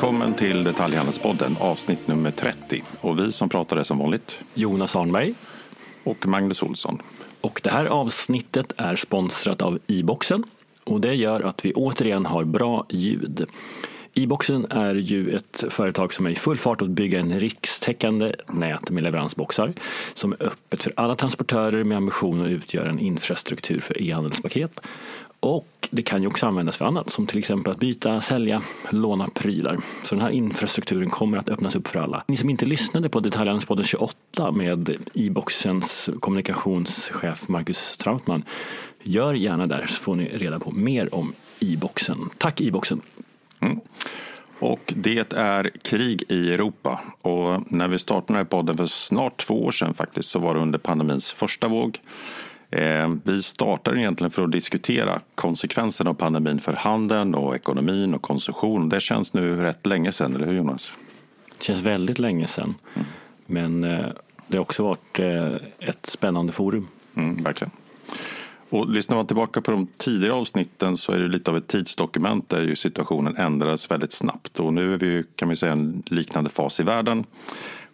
Välkommen till Detaljhandelspodden avsnitt nummer 30. Och vi som pratar är som vanligt Jonas Arnberg. och Magnus Olsson. Och det här avsnittet är sponsrat av e-boxen. Och det gör att vi återigen har bra ljud. E-boxen är ju ett företag som är i full fart att bygga en rikstäckande nät med leveransboxar som är öppet för alla transportörer med ambition att utgöra en infrastruktur för e-handelspaket. Och det kan ju också användas för annat som till exempel att byta, sälja, låna prylar. Så den här infrastrukturen kommer att öppnas upp för alla. Ni som inte lyssnade på Detaljhandelspodden 28 med e-boxens kommunikationschef Marcus Trautman gör gärna där så får ni reda på mer om e-boxen. Tack e-boxen! Mm. Och det är krig i Europa. Och när vi startade den här podden för snart två år sedan faktiskt så var det under pandemins första våg. Eh, vi startade egentligen för att diskutera konsekvenserna av pandemin för handeln och ekonomin och konsumtion. Det känns nu rätt länge sedan, eller hur Jonas? Det känns väldigt länge sedan. Men eh, det har också varit eh, ett spännande forum. Mm, verkligen. Och lyssnar man tillbaka på de tidigare avsnitten så är det lite av ett tidsdokument där ju situationen ändras väldigt snabbt. Och nu är vi kan vi säga en liknande fas i världen.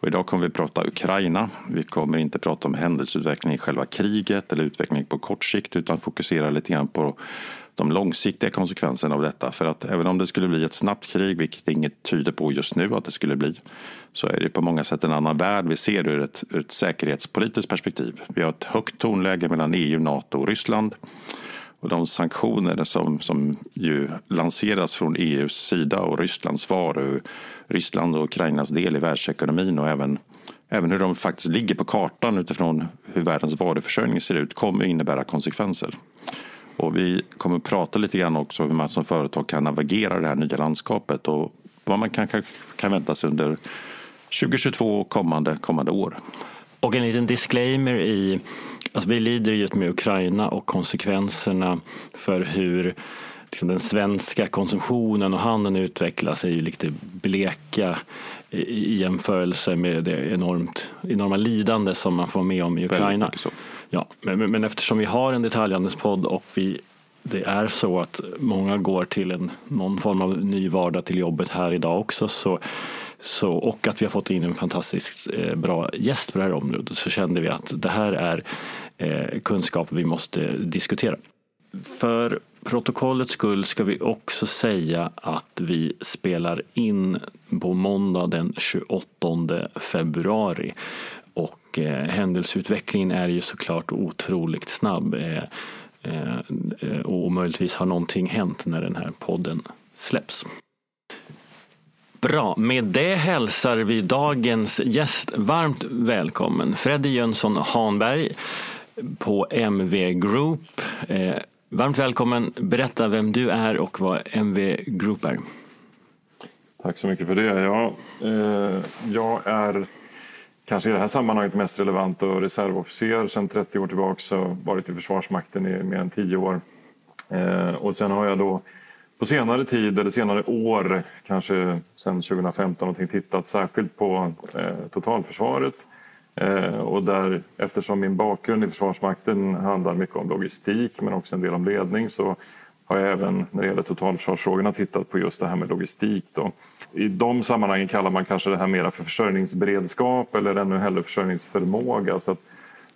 Och idag kommer vi prata Ukraina. Vi kommer inte prata om händelseutveckling i själva kriget eller utveckling på kort sikt utan fokusera lite grann på de långsiktiga konsekvenserna av detta. För att även om det skulle bli ett snabbt krig, vilket inget tyder på just nu att det skulle bli, så är det på många sätt en annan värld vi ser ur ett, ur ett säkerhetspolitiskt perspektiv. Vi har ett högt tonläge mellan EU, NATO och Ryssland. Och de sanktioner som, som ju lanseras från EUs sida och Rysslands svar och Ryssland och Ukrainas del i världsekonomin och även, även hur de faktiskt ligger på kartan utifrån hur världens varuförsörjning ser ut kommer innebära konsekvenser. Och vi kommer att prata lite grann också om hur man som företag kan navigera det här nya landskapet och vad man kan, kan vänta sig under 2022 och kommande, kommande år. Och en liten disclaimer i, alltså vi lider ju med Ukraina och konsekvenserna för hur liksom den svenska konsumtionen och handeln utvecklas är ju lite bleka i jämförelse med det enormt, enorma lidande som man får med om i Ukraina. Ja, men, men eftersom vi har en detaljhandelspodd och vi det är så att många går till en, någon form av ny vardag till jobbet här idag också. Så, så, och att vi har fått in en fantastiskt eh, bra gäst på det här området så kände vi att det här är Eh, kunskap vi måste diskutera. För protokollets skull ska vi också säga att vi spelar in på måndag den 28 februari. Och eh, händelseutvecklingen är ju såklart otroligt snabb. Eh, eh, och möjligtvis har någonting hänt när den här podden släpps. Bra, med det hälsar vi dagens gäst varmt välkommen. Freddy Jönsson Hanberg på MV Group. Eh, varmt välkommen. Berätta vem du är och vad MV Group är. Tack så mycket för det. Ja, eh, jag är kanske i det här sammanhanget mest relevant och reservofficer sedan 30 år tillbaka och varit i Försvarsmakten i mer än 10 år. Eh, och sen har jag då på senare tid, eller senare år, kanske sedan 2015 någonting, tittat särskilt på eh, totalförsvaret. Eh, och där, eftersom min bakgrund i Försvarsmakten handlar mycket om logistik men också en del om ledning så har jag även när det gäller totalförsvarsfrågorna tittat på just det här med logistik. Då. I de sammanhangen kallar man kanske det här mera för försörjningsberedskap eller ännu hellre försörjningsförmåga. Så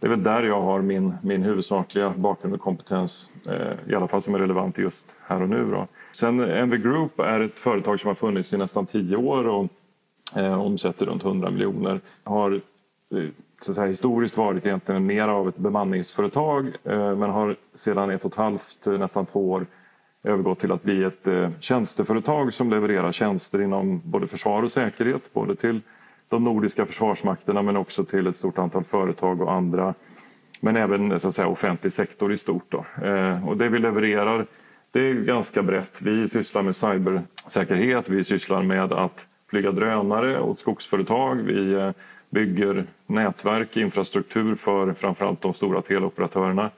det är väl där jag har min, min huvudsakliga bakgrund och kompetens, eh, i alla fall som är relevant just här och nu. Då. Sen MV Group är ett företag som har funnits i nästan tio år och eh, omsätter runt 100 miljoner. Har Eh, så att säga, historiskt varit egentligen mer av ett bemanningsföretag eh, men har sedan ett och ett halvt, eh, nästan två år övergått till att bli ett tjänsteföretag som levererar tjänster inom både försvar och säkerhet. Både till de nordiska försvarsmakterna men också till ett stort antal företag och andra. Men även så att säga, offentlig sektor i stort. Då. Och det vi levererar det är ganska brett. Vi sysslar med cybersäkerhet, vi sysslar med att flyga drönare åt skogsföretag. Vi bygger nätverk, infrastruktur för framförallt de stora teleoperatörerna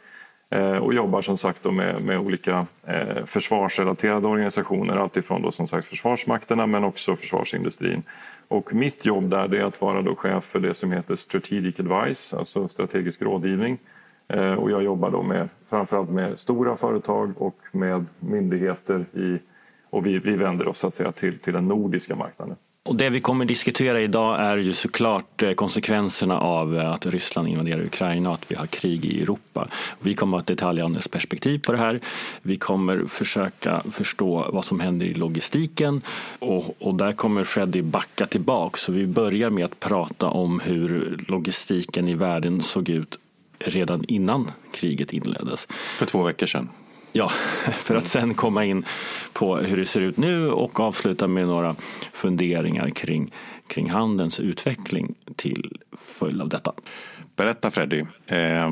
eh, och jobbar som sagt med, med olika eh, försvarsrelaterade organisationer. Alltifrån då som sagt Försvarsmakterna men också försvarsindustrin. Och mitt jobb där är att vara då chef för det som heter Strategic Advice, alltså strategisk rådgivning. Eh, och jag jobbar då med, framförallt med stora företag och med myndigheter i och vi, vi vänder oss så att säga, till, till den nordiska marknaden. Och det vi kommer diskutera idag är ju såklart eh, konsekvenserna av eh, att Ryssland invaderar Ukraina och att vi har krig i Europa. Vi kommer att ha ett detaljhandelsperspektiv på det här. Vi kommer försöka förstå vad som händer i logistiken och, och där kommer Freddy backa tillbaka. Så vi börjar med att prata om hur logistiken i världen såg ut redan innan kriget inleddes. För två veckor sedan. Ja, för att sen komma in på hur det ser ut nu och avsluta med några funderingar kring, kring handelns utveckling till följd av detta. Berätta Freddy, eh,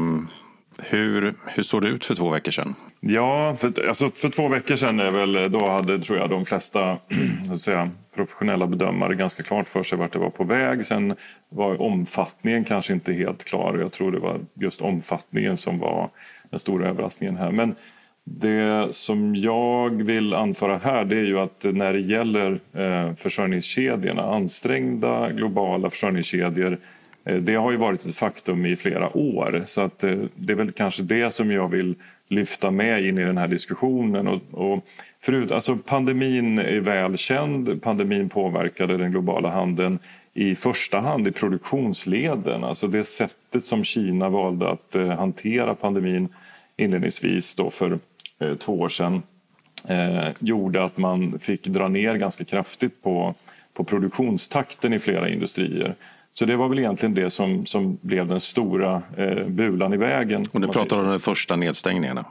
hur, hur såg det ut för två veckor sedan? Ja, för, alltså för två veckor sedan är väl, då hade tror jag de flesta säga, professionella bedömare ganska klart för sig vart det var på väg. Sen var omfattningen kanske inte helt klar. Jag tror det var just omfattningen som var den stora överraskningen här. Men det som jag vill anföra här det är ju att när det gäller eh, försörjningskedjorna, ansträngda globala försörjningskedjor eh, det har ju varit ett faktum i flera år. Så att eh, det är väl kanske det som jag vill lyfta med in i den här diskussionen. Och, och förut, alltså pandemin är välkänd, pandemin påverkade den globala handeln i första hand i produktionsleden, alltså det sättet som Kina valde att hantera pandemin inledningsvis då för två år sedan eh, gjorde att man fick dra ner ganska kraftigt på, på produktionstakten i flera industrier. Så det var väl egentligen det som, som blev den stora eh, bulan i vägen. Och nu pratar du om de första nedstängningarna?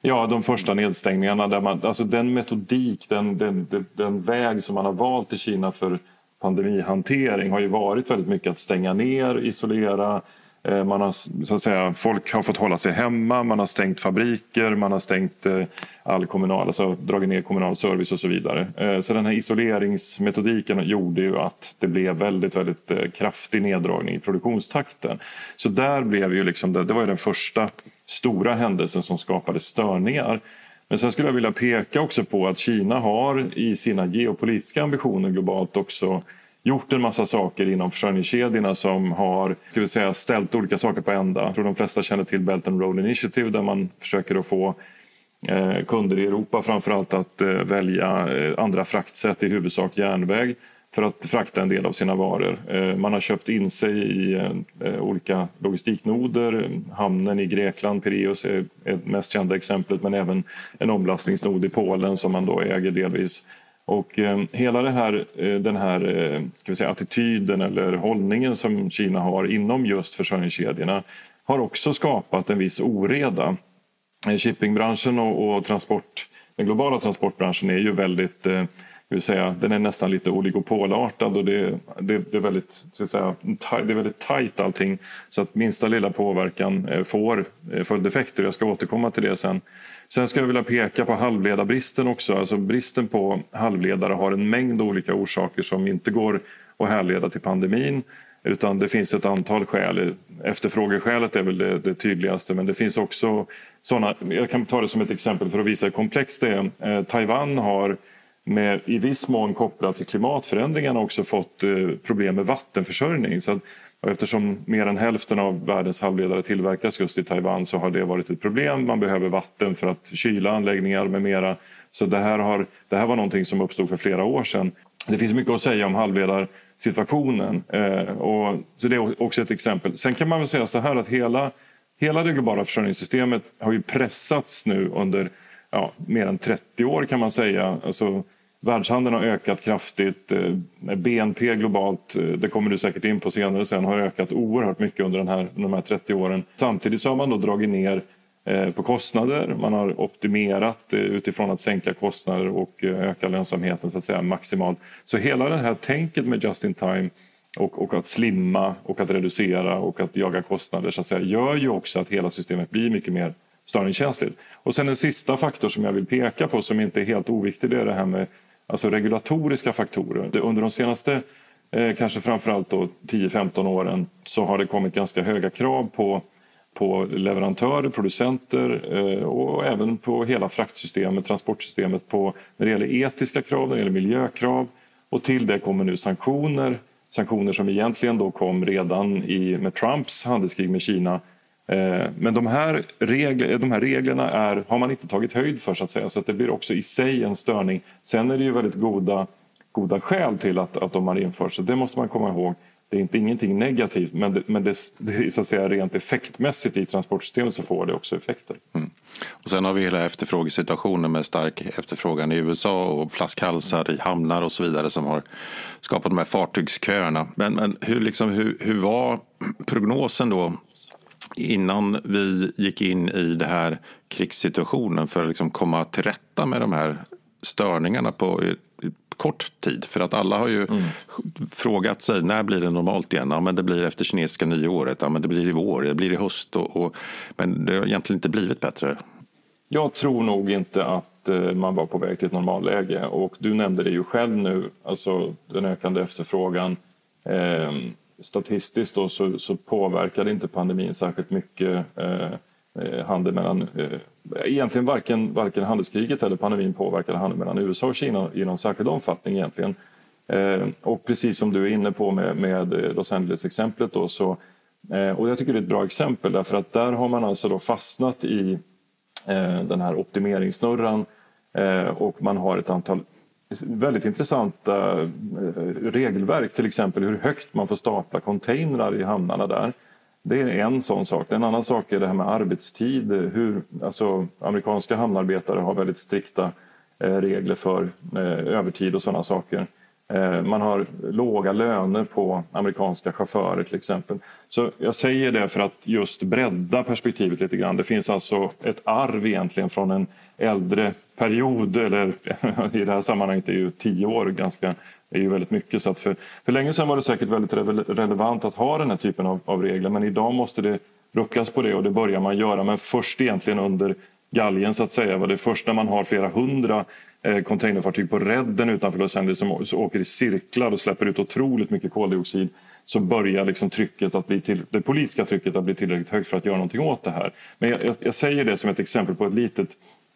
Ja, de första nedstängningarna. Där man, alltså den metodik, den, den, den, den, väg som man har valt i Kina för pandemihantering har ju varit väldigt mycket att stänga ner, isolera, Eh, Eh, man har, så att säga, folk har fått hålla sig hemma, man har stängt fabriker, man har stängt eh, all kommunal, alltså dragit ner kommunal service och så vidare. Eh, så den här isoleringsmetodiken gjorde ju att det blev väldigt, väldigt kraftig neddragning i produktionstakten. Så där blev ju liksom, det var ju den första stora händelsen som skapade störningar. Men sen skulle jag vilja peka också på att Kina har i sina geopolitiska ambitioner globalt också gjort en massa saker inom försörjningskedjorna som har ska vi säga, ställt olika saker på ända. Jag tror de flesta känner till Belt and Road Initiative där man försöker att få eh, kunder i Europa framförallt att eh, välja eh, andra fraktsätt, i huvudsak järnväg för att frakta en del av sina varor. Eh, man har köpt in sig i eh, olika logistiknoder. Hamnen i Grekland, Pireus är det mest kända exemplet men även en omlastningsnod i Polen som man då äger delvis. Och eh, hela det här, eh, den här eh, vi säga, attityden eller hållningen som Kina har inom just försörjningskedjorna har också skapat en viss oreda. Shippingbranschen och, och, transport, den globala transportbranschen är ju väldigt det vill säga, den är nästan lite oligopolartad och det, det, det, är väldigt, så att säga, det är väldigt tajt allting. Så att minsta lilla påverkan eh, får eh, följdeffekter. Jag ska återkomma till det sen. Sen ska jag vilja peka på halvledarbristen också. Alltså bristen på halvledare har en mängd olika orsaker som inte går att härleda till pandemin. Utan det finns ett antal skäl. Efterfrågeskälet är väl det, det tydligaste men det finns också sådana. Jag kan ta det som ett exempel för att visa hur komplext det är. Eh, Taiwan har med, i viss mån kopplat till klimatförändringarna också fått eh, problem med vattenförsörjning. Så att eftersom mer än hälften av världens halvledare tillverkas just i Taiwan så har det varit ett problem. Man behöver vatten för att kyla anläggningar med mera. Så det här, har, det här var någonting som uppstod för flera år sedan. Det finns mycket att säga om halvledarsituationen. Eh, och, så det är också ett exempel. Sen kan man väl säga så här att hela, hela det globala försörjningssystemet har ju pressats nu under ja, mer än 30 år kan man säga. Alltså, Världshandeln har ökat kraftigt. Eh, BNP globalt, eh, det kommer du säkert in på senare sen, har ökat oerhört mycket under den här, de här 30 åren. Samtidigt så har man då dragit ner eh, på kostnader. Man har optimerat utifrån att sänka kostnader och öka lönsamheten så att säga maximalt. Så hela det här tänket med just in time och, och att slimma och att reducera och att jaga kostnader så att säga, gör ju också att hela systemet blir mycket mer störningskänsligt. Och sen en sista faktor som jag vill peka på som inte är helt oviktig det är det här med alltså regulatoriska faktorer. Under de senaste eh, kanske framförallt 10-15 åren så har det kommit ganska höga krav på, på leverantörer, producenter eh, och även på hela fraktsystemet, transportsystemet på, när det gäller etiska krav, när det gäller miljökrav och till det kommer nu sanktioner. Sanktioner som egentligen då kom redan i, med Trumps handelskrig med Kina Eh, men de här, regler, de här reglerna är, har man inte tagit höjd för så att säga så att det blir också i sig en störning. Sen är det ju väldigt goda, goda skäl till att, att de har införts så det måste man komma ihåg. Det är inte ingenting negativt men, det, men det, det, så att säga, rent effektmässigt i transportsystemet så får det också effekter. Mm. Och sen har vi hela efterfrågesituationen med stark efterfrågan i USA och flaskhalsar i hamnar och så vidare som har skapat de här fartygsköerna. Men, men hur, liksom, hur, hur var prognosen då innan vi gick in i den här krigssituationen för att liksom komma till rätta med de här störningarna på kort tid. För att alla har ju mm. frågat sig när blir det normalt igen? Ja, men det blir efter kinesiska nyåret, ja, men det blir i vår, det blir i höst. Och, och, men det har egentligen inte blivit bättre. Jag tror nog inte att eh, man var på väg till ett normalläge och du nämnde det ju själv nu, alltså den ökande efterfrågan. Eh, statistiskt då så, så påverkade inte pandemin särskilt mycket eh, eh, handel mellan... Eh, egentligen varken, varken handelskriget eller pandemin påverkade handeln mellan USA och Kina i någon särskild omfattning egentligen. Eh, och precis som du är inne på med, med eh, Los Angeles-exemplet då så eh, och jag tycker det är ett bra exempel därför att där har man alltså då fastnat i eh, den här optimeringssnurran eh, och man har ett antal väldigt intressanta eh, regelverk, till exempel hur högt man får stapla containrar i hamnarna där. Det är en sån sak. En annan sak är det här med arbetstid. Hur, alltså, amerikanska hamnarbetare har väldigt strikta eh, regler för eh, övertid och sådana saker. Man har låga löner på amerikanska chaufförer till exempel. Så jag säger det för att just bredda perspektivet lite grann. Det finns alltså ett arv egentligen från en äldre period, eller i det här sammanhanget är ju tio år ganska, är ju väldigt mycket. Så att för, för länge sedan var det säkert väldigt relevant att ha den här typen av, av regler men idag måste det ruckas på det och det börjar man göra men först egentligen under galgen så att säga. Det är först när man har flera hundra eh, containerfartyg på redden utanför Los Angeles som, som åker i cirklar och släpper ut otroligt mycket koldioxid så börjar liksom trycket att bli till, det politiska trycket att bli tillräckligt högt för att göra någonting åt det här. Men jag, jag, jag säger det som ett exempel på ett litet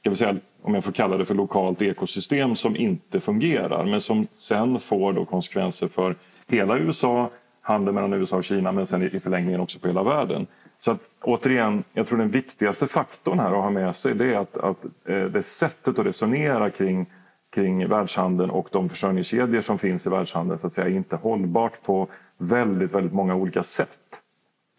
ska vi säga, om jag får kalla det för lokalt ekosystem som inte fungerar men som sen får då konsekvenser för hela USA, handeln mellan USA och Kina men sen i förlängningen också på hela världen. Så att, återigen, jag tror den viktigaste faktorn här att ha med sig det är att, att eh, det sättet att resonera kring, kring världshandeln och de försörjningskedjor som finns i världshandeln så att säga, är inte hållbart på väldigt, väldigt många olika sätt.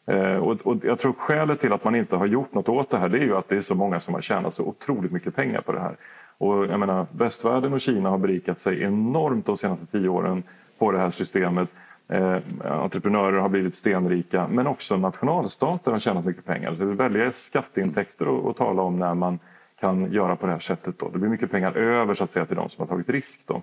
Eh, och, och, jag tror skälet till att man inte har gjort något åt det här det är ju att det är så många som har tjänat så otroligt mycket pengar på det här. Och jag menar, västvärlden och Kina har berikat sig enormt de senaste tio åren på det här systemet. Eh, entreprenörer har blivit stenrika men också nationalstater har tjänat mycket pengar. Så det är väldiga skatteintäkter att, att tala om när man kan göra på det här sättet. Då. Det blir mycket pengar över så att säga, till de som har tagit risk. Då.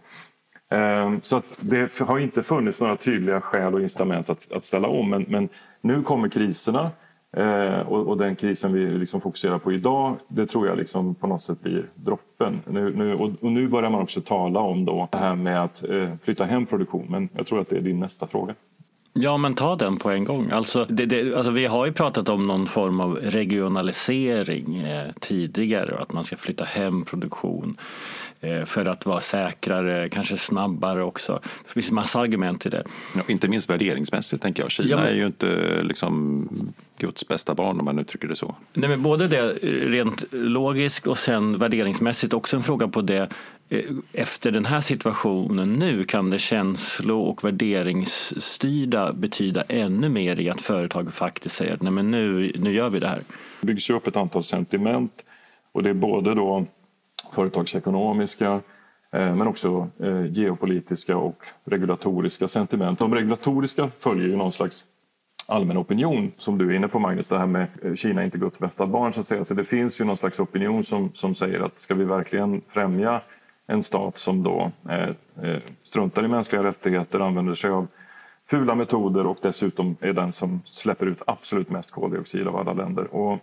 Ehm, så att det har inte funnits några tydliga skäl och incitament att, att ställa om. Men, men, nu kommer kriserna eh, och, och, den krisen vi liksom fokuserar på idag det tror jag liksom på något sätt blir droppen. Nu, nu, och, och, nu börjar man också tala om då det här med att eh, flytta hem produktion. Men jag tror att det är din nästa fråga. Ja, men ta den på en gång. Alltså, det, det, alltså vi har ju pratat om någon form av regionalisering eh, tidigare, att man ska flytta hem produktion för att vara säkrare, kanske snabbare också. Det finns massa argument till det. Ja, inte minst värderingsmässigt tänker jag. Kina ja, men... är ju inte liksom Guds bästa barn om man uttrycker det så. Nej, men både det rent logiskt och sen värderingsmässigt också en fråga på det Eh, efter den här situationen nu kan det känslo och värderingsstyrda betyda ännu mer i att företag faktiskt säger att Nej, men nu, nu gör vi det här. Det byggs upp ett antal sentiment och det är både då företagsekonomiska eh, men också eh, geopolitiska och regulatoriska sentiment. De regulatoriska följer ju någon slags allmän opinion som du är inne på Magnus, det här med eh, Kina inte Guds bästa barn så att säga. Så det finns ju någon slags opinion som, som säger att ska vi verkligen främja en stat som då eh, struntar i mänskliga rättigheter, använder sig av fula metoder och dessutom är den som släpper ut absolut mest koldioxid av alla länder. Och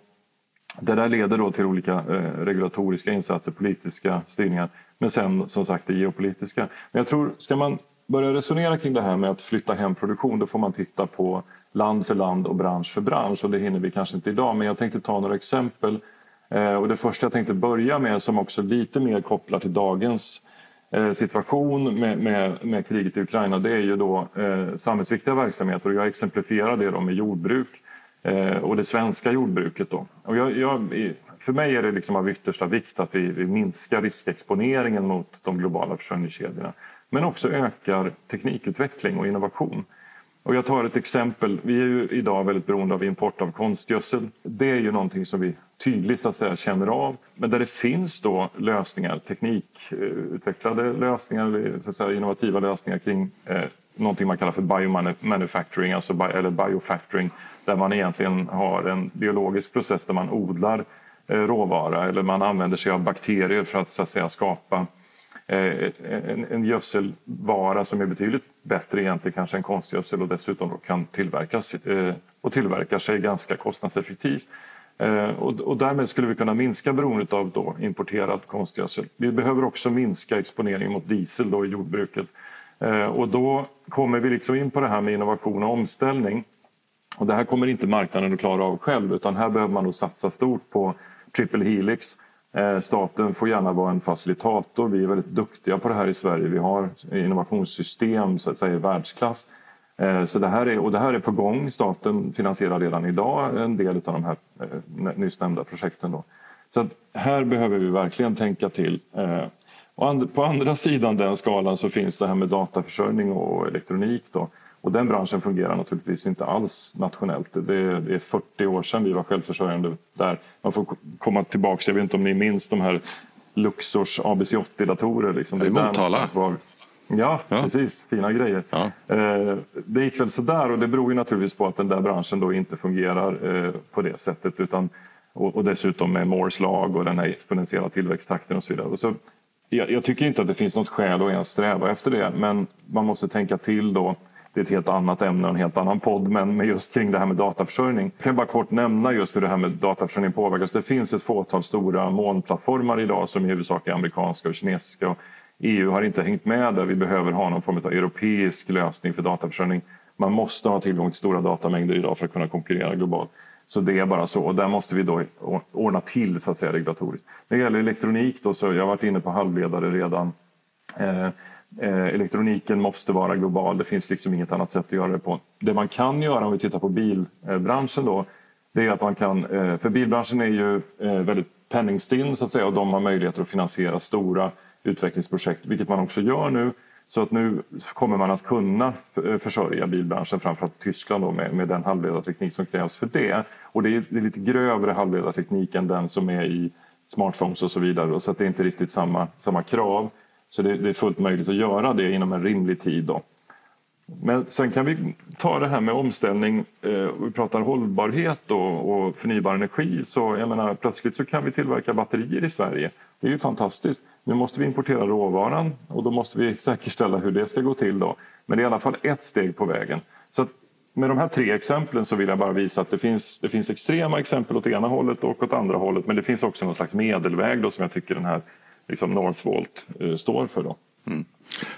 det där leder då till olika eh, regulatoriska insatser, politiska styrningar men sen som sagt det geopolitiska. Men jag tror, ska man börja resonera kring det här med att flytta hem produktion då får man titta på land för land och bransch för bransch och det hinner vi kanske inte idag men jag tänkte ta några exempel Eh, och det första jag tänkte börja med som också lite mer kopplar till dagens eh, situation med, med, med kriget i Ukraina det är ju då eh, samhällsviktiga verksamheter och jag exemplifierar det då med jordbruk. Eh, och det svenska jordbruket. Då. Och jag, jag, för mig är det liksom av yttersta vikt att vi, vi minskar riskexponeringen mot de globala försörjningskedjorna men också ökar teknikutveckling och innovation. Och jag tar ett exempel. Vi är ju idag väldigt beroende av import av konstgödsel. Det är ju någonting som vi tydligt så att säga, känner av. Men där det finns då lösningar, teknikutvecklade lösningar, så att säga, innovativa lösningar kring eh, någonting man kallar för biomanufacturing, alltså bi eller biofacturing där man egentligen har en biologisk process där man odlar eh, råvara eller man använder sig av bakterier för att, så att säga, skapa eh, en, en gödselvara som är betydligt bättre egentligen kanske än konstgödsel och dessutom kan tillverkas eh, och tillverkar sig ganska kostnadseffektivt. Och, därmed skulle vi kunna minska beroendet av då importerad konstgödsel. Vi behöver också minska exponeringen mot diesel då i jordbruket. Och då kommer vi liksom in på det här med innovation och omställning. Och det här kommer inte marknaden att klara av själv utan här behöver man nog satsa stort på triple helix Eh, staten får gärna vara en facilitator. Vi är väldigt duktiga på det här i Sverige. Vi har innovationssystem så att säga, i världsklass. Eh, så det här, är, och det här är på gång. Staten finansierar redan idag en del av de här eh, nyss nämnda projekten. Då. Så här behöver vi verkligen tänka till. Eh, och på andra sidan den skalan så finns det här med dataförsörjning och elektronik. Då. Och den branschen fungerar naturligtvis inte alls nationellt. Det är, 40 år sedan vi var självförsörjande där. Man får komma tillbaka, jag vet inte om ni minns de här Luxors ABC80-datorer. Liksom. Det är Motala. Ja, ja, precis. Fina grejer. Ja. Eh, det gick väl sådär och det beror ju naturligtvis på att den där branschen då inte fungerar eh, på det sättet. Utan, och, och dessutom med Moores lag och den här exponentiella tillväxttakten och så vidare. Och så, jag, jag, tycker inte att det finns något skäl att ens sträva efter det men man måste tänka till då det är ett helt annat ämne och en helt annan podd, men just kring det här med dataförsörjning. Jag kan bara kort nämna just hur det här med dataförsörjning påverkas. Det finns ett fåtal stora molnplattformar idag som i huvudsak är amerikanska och kinesiska. Och EU har inte hängt med där. Vi behöver ha någon form av europeisk lösning för dataförsörjning. Man måste ha tillgång till stora datamängder idag för att kunna konkurrera globalt. Så det är bara så. Och där måste vi då ordna till så att säga regulatoriskt. När det gäller elektronik då, så jag har varit inne på halvledare redan. Eh, Eh, elektroniken måste vara global. Det finns liksom inget annat sätt att göra det på. Det man kan göra om vi tittar på bilbranschen då, det är att man kan, eh, för bilbranschen är ju eh, väldigt penningstinn så att säga och de har möjligheter att finansiera stora utvecklingsprojekt, vilket man också gör nu. Så att nu kommer man att kunna försörja bilbranschen, framförallt Tyskland då, med, med den halvledarteknik som krävs för det. Och det är, det är lite grövre halvledarteknik än den som är i smartphones och så vidare, så att det är inte riktigt samma, samma krav. Så det, det, är fullt möjligt att göra det inom en rimlig tid. Då. Men sen kan vi ta det här med omställning. Eh, vi pratar hållbarhet och, och förnybar energi. Så jag menar, plötsligt så kan vi tillverka batterier i Sverige. Det är ju fantastiskt. Nu måste vi importera råvaran och då måste vi säkerställa hur det ska gå till. Då. Men det är i alla fall ett steg på vägen. Så med de här tre exemplen så vill jag bara visa att det finns, det finns extrema exempel åt ena hållet och åt andra hållet. Men det finns också någon slags medelväg då som jag tycker den här liksom Northvolt eh, står för. Då. Mm.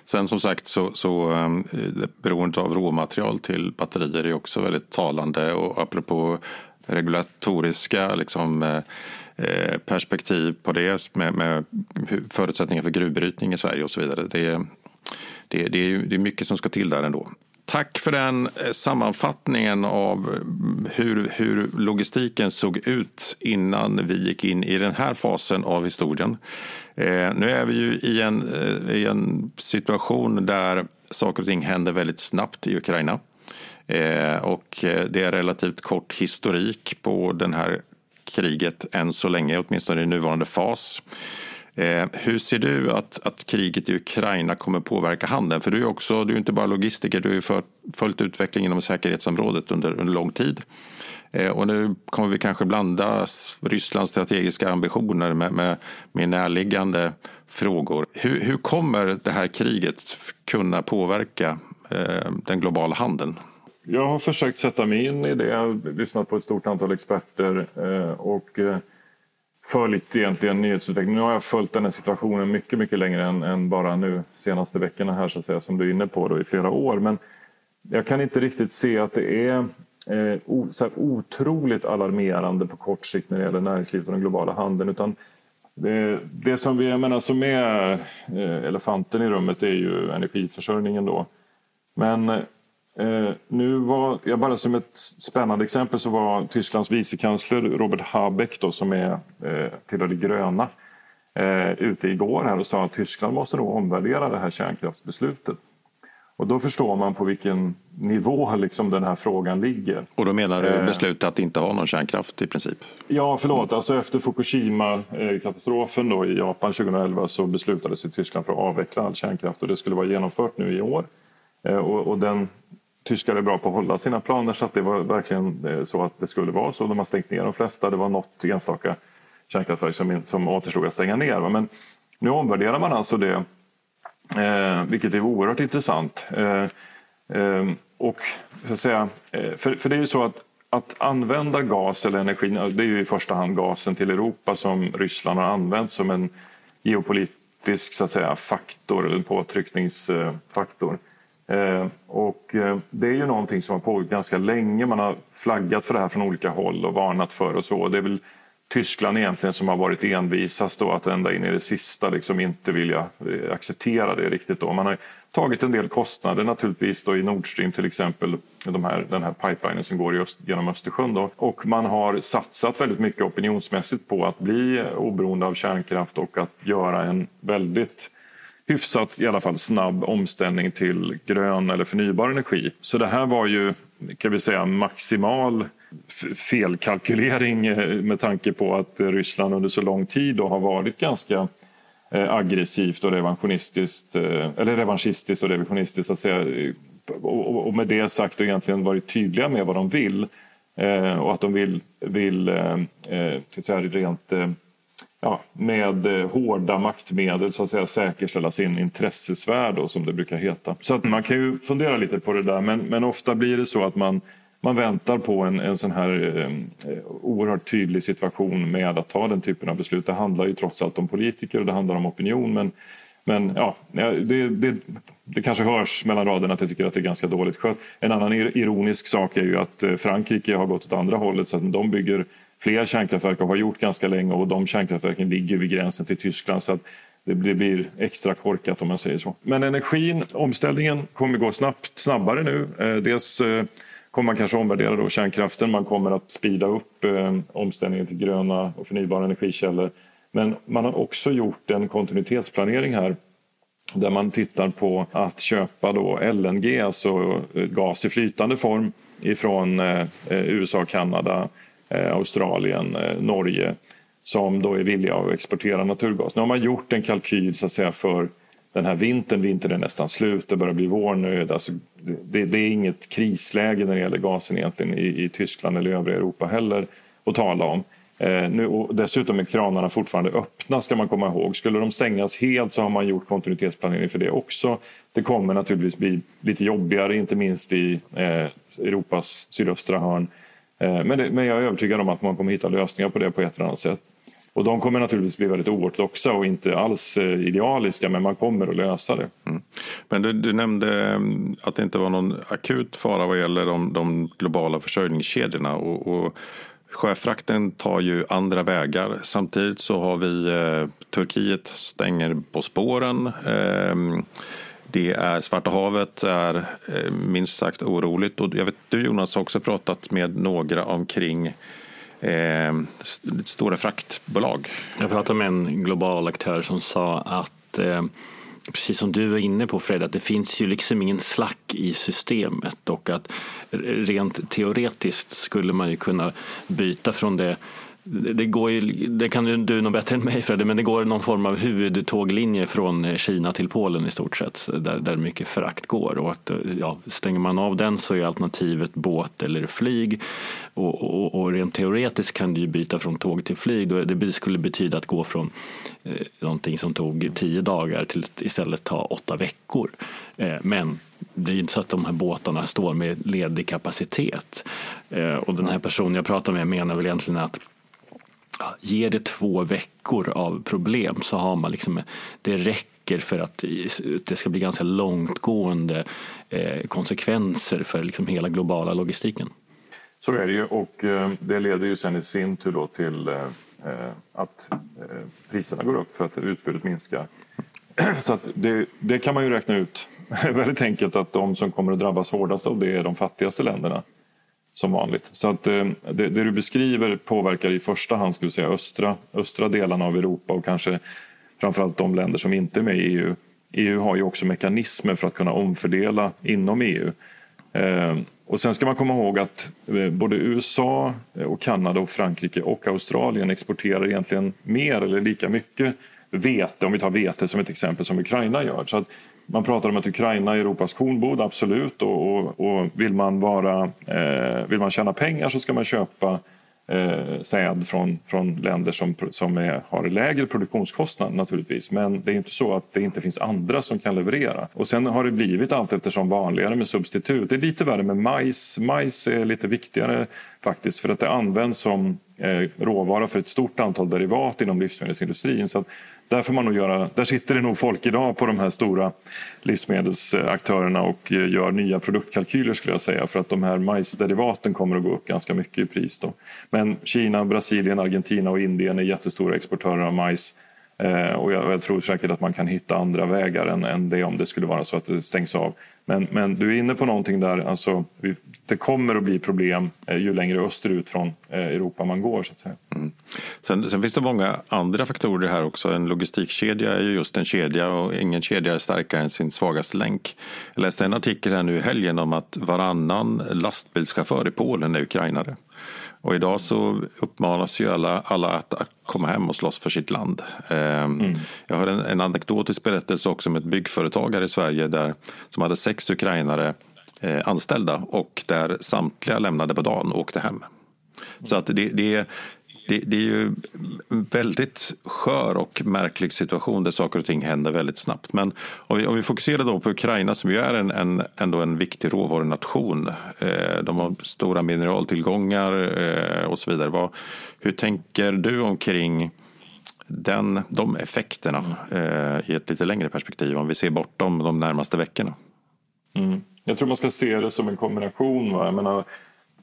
Sen som sagt så, så ehm, um, beroendet av råmaterial till batterier är också väldigt talande och apropå regulatoriska liksom, eh, eh perspektiv på det med, med förutsättningar för gruvbrytning i Sverige och så vidare. Det, det, det, är, det är mycket som ska till där ändå. Tack för den eh, sammanfattningen av mm, hur, hur logistiken såg ut innan vi gick in i den här fasen av historien. Eh, nu är vi ju i en, eh, i en situation där saker och ting händer väldigt snabbt i Ukraina. Eh, och eh, det är relativt kort historik på det här kriget än så länge, åtminstone i nuvarande fas. Eh, hur ser du att, att kriget i Ukraina kommer påverka handeln? För du är också, du är inte bara logistiker, du har för, följt utvecklingen inom säkerhetsområdet under, under lång tid. Eh, och nu kommer vi kanske blanda Rysslands strategiska ambitioner med, med, med närliggande frågor. Hur, hur kommer det här kriget kunna påverka eh, den globala handeln? Jag har försökt sätta mig in i det. Jag har lyssnat på ett stort antal experter eh, och eh, följt egentligen nyhetsutvecklingen. Nu har jag följt den här situationen mycket, mycket längre än, än, bara nu senaste veckorna här så att säga, som du är inne på då, i flera år. Men jag kan inte riktigt se att det är eh, o, så otroligt alarmerande på kort sikt när det gäller näringslivet och den globala handeln. Utan det, det som, vi, jag menar, som är eh, elefanten i rummet är ju energiförsörjningen. Då. Men eh, Eh, nu var, jag bara som ett spännande exempel så var Tysklands vicekansler Robert Habeck då, som är eh, tillhör det gröna eh, ute igår här och sa att Tyskland måste nog omvärdera det här kärnkraftsbeslutet. Och då förstår man på vilken nivå liksom den här frågan ligger. Och då menar du eh. beslutet att inte ha någon kärnkraft i princip? Ja, förlåt. Alltså efter Fukushima-katastrofen då i Japan 2011 så beslutades i Tyskland för att avveckla all kärnkraft och det skulle vara genomfört nu i år. Eh, och, och den tyskar är bra på att hålla sina planer så att det var verkligen eh, så att det skulle vara så. De har stängt ner de flesta. Det var något enstaka kärnkraftverk som, som återstod att stänga ner. Men nu omvärderar man alltså det Eh, vilket är oerhört intressant. Eh, eh, och för, att säga, eh, för, för det är ju så att att använda gas eller energi, det är ju i första hand gasen till Europa som Ryssland har använt som en geopolitisk så att säga, faktor eller påtryckningsfaktor. Eh, Eh, och eh, det är ju någonting som har pågått ganska länge. Man har flaggat för det här från olika håll och varnat för och så. Det är väl Tyskland egentligen som har varit envisast då att ända in i det sista liksom inte vilja eh, acceptera det riktigt. Då. Man har tagit en del kostnader naturligtvis då i Nord Stream till exempel, de här, den här pipelinen som går öst, genom Östersjön. Då. Och man har satsat väldigt mycket opinionsmässigt på att bli oberoende av kärnkraft och att göra en väldigt hyfsat i alla fall snabb omställning till grön eller förnybar energi. Så det här var ju kan vi säga maximal felkalkylering eh, med tanke på att Ryssland under så lång tid har varit ganska eh, aggressivt och revanschistiskt, eh, eller revanschistiskt och revisionistiskt. Att säga. Och med det sagt och egentligen varit tydliga med vad de vill och att de vill, vill säga, rent ja, med eh, hårda maktmedel så att säga säkerställa sin intressesfär då, som det brukar heta. Så att man kan ju fundera lite på det där men, men ofta blir det så att man man väntar på en, en sån här eh, eh oerhört tydlig situation med att ta den typen av beslut. Det handlar ju trots allt om politiker och det handlar om opinion. Men, men ja, det, det, det kanske hörs mellan raderna att jag tycker att det är ganska dåligt skött. En annan ironisk sak är ju att eh, Frankrike har gått åt andra hållet så att de bygger fler kärnkraftverk och har gjort ganska länge och de kärnkraftverken ligger vid gränsen till Tyskland. Så att det blir extra korkat om man säger så. Men energin, omställningen kommer gå snabbt, snabbare nu. Eh, dels eh, kommer man kanske omvärdera då kärnkraften. Man kommer att speeda upp eh, omställningen till gröna och förnybara energikällor. Men man har också gjort en kontinuitetsplanering här där man tittar på att köpa då LNG, alltså gas i flytande form ifrån USA och Kanada, Eh, Australien, eh, Norge som då är villiga att exportera naturgas. Nu har man gjort en kalkyl så att säga, för den här vintern, vintern är nästan slut, det börjar bli vår nu. Alltså, det, det, är inget krisläge när det gäller gasen egentligen i, i Tyskland eller övriga Europa heller att tala om. Eh, nu, och dessutom är kranarna fortfarande öppna ska man komma ihåg. Skulle de stängas helt så har man gjort kontinuitetsplanering för det också. Det kommer naturligtvis bli lite jobbigare, inte minst i eh, Europas sydöstra hörn. Eh, men, det, men jag är övertygad om att man kommer hitta lösningar på det på ett eller annat sätt. Och de kommer naturligtvis bli väldigt oortodoxa och inte alls eh, idealiska men man kommer att lösa det. Mm. Men du, du, nämnde mm, att det inte var någon akut fara vad gäller de, de globala försörjningskedjorna. Och, och Sjöfrakten tar ju andra vägar. Samtidigt så har vi eh, Turkiet stänger på spåren. Eh, det är Svarta havet är eh, minst sagt oroligt. Och jag vet, du Jonas har också pratat med några omkring eh, stora fraktbolag. Jag pratade med en global aktör som sa att eh, precis som du var inne på Fred, att det finns ju liksom ingen slack i systemet och att rent teoretiskt skulle man ju kunna byta från det det, går ju, det kan du, du nog bättre än mig Fredde, men det går någon form av huvudtåglinje från Kina till Polen i stort sett, där, där mycket frakt går. Och att, ja, stänger man av den så är alternativet båt eller flyg. Och, och, och rent teoretiskt kan du ju byta från tåg till flyg. Det skulle betyda att gå från eh, någonting som tog tio dagar till att istället ta åtta veckor. Eh, men det är ju inte så att de här båtarna står med ledig kapacitet. Eh, och den här personen jag pratar med menar väl egentligen att ger det två veckor av problem så har man liksom, det räcker för att det ska bli ganska långtgående eh, konsekvenser för liksom hela globala logistiken. Så är det ju och eh, det leder ju sen i sin tur då till eh, eh att eh, priserna går upp för att utbudet minskar. Så att det, det kan man ju räkna ut väldigt enkelt att de som kommer att drabbas hårdast av det är de fattigaste länderna som vanligt. Så att eh, det, det, du beskriver påverkar i första hand skulle säga, östra, östra delarna av Europa och kanske framförallt de länder som inte är med i EU. EU har ju också mekanismer för att kunna omfördela inom EU. Eh, och sen ska man komma ihåg att eh, både USA eh, och Kanada och Frankrike och Australien exporterar egentligen mer eller lika mycket vete, om vi tar vete som ett exempel, som Ukraina gör. Så att man pratar om att Ukraina är Europas kornbod, absolut. Och, och, och vill, man vara, eh, vill man tjäna pengar så ska man köpa eh, säd från, från länder som, som är, har lägre produktionskostnad naturligtvis. Men det är inte så att det inte finns andra som kan leverera. Och sen har det blivit allt eftersom vanligare med substitut. Det är lite värre med majs. Majs är lite viktigare faktiskt för att det används som eh, råvara för ett stort antal derivat inom livsmedelsindustrin. Så där, får man nog göra, där sitter det nog folk idag på de här stora livsmedelsaktörerna och eh, gör nya produktkalkyler skulle jag säga för att de här majsderivaten kommer att gå upp ganska mycket i pris. Då. Men Kina, Brasilien, Argentina och Indien är jättestora exportörer av majs Eh, och jag, jag, tror säkert att man kan hitta andra vägar än, än det om det skulle vara så att det stängs av. Men, men du är inne på någonting där, alltså, det kommer att bli problem eh, ju längre österut från eh, Europa man går. Så att säga. Mm. Sen, sen, finns det många andra faktorer här också. En logistikkedja är ju just en kedja och ingen kedja är starkare än sin svagaste länk. Jag läste en artikel här nu i helgen om att varannan lastbilschaufför i Polen är ukrainare. Och idag så uppmanas ju alla, alla att, komma hem och slåss för sitt land. Ehm, mm. Jag har en, en anekdotisk berättelse också om ett byggföretag här i Sverige där, som hade sex ukrainare eh, anställda och där samtliga lämnade på dagen och åkte hem. Så att det, det, det, det, är ju en väldigt skör och märklig situation där saker och ting händer väldigt snabbt. Men om vi, om vi fokuserar då på Ukraina som ju är en, en, ändå en viktig råvarunation. Eh, de har stora mineraltillgångar eh, och så vidare. Vad, hur tänker du omkring den, de effekterna eh, i ett lite längre perspektiv om vi ser bortom de närmaste veckorna? Mm. Jag tror man ska se det som en kombination. Va? Jag menar,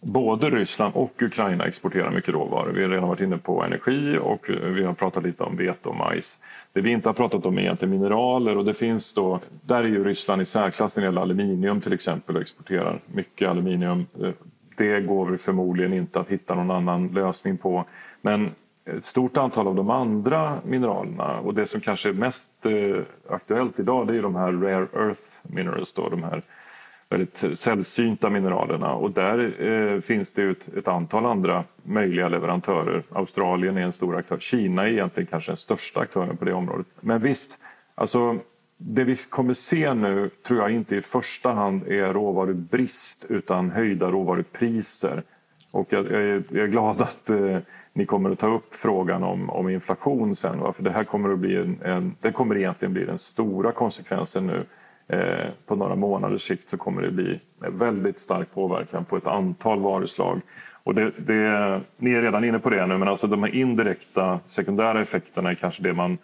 Både Ryssland och Ukraina exporterar mycket råvaror. Vi har redan varit inne på energi och vi har pratat lite om vete och majs. Det vi inte har pratat om är egentligen mineraler och det finns då, där är ju Ryssland i särklass när det gäller aluminium till exempel och exporterar mycket aluminium. Det går förmodligen inte att hitta någon annan lösning på. Men ett stort antal av de andra mineralerna och det som kanske är mest eh, aktuellt idag det är de här rare earth minerals, då, de här väldigt sällsynta mineralerna och där eh, finns det ett, ett, antal andra möjliga leverantörer. Australien är en stor aktör. Kina är egentligen kanske den största aktören på det området. Men visst, alltså det vi kommer se nu tror jag inte i första hand är råvarubrist utan höjda råvarupriser. Och jag, jag, är, jag är, glad att eh, ni kommer att ta upp frågan om, om inflation sen. Va? För det här kommer att bli en, en, det kommer egentligen bli den stora konsekvensen nu Eh, på några månaders sikt så kommer det bli väldigt stark påverkan på ett antal varuslag. Och det, det, ni är redan inne på det nu, men alltså de här indirekta sekundära effekterna är kanske det man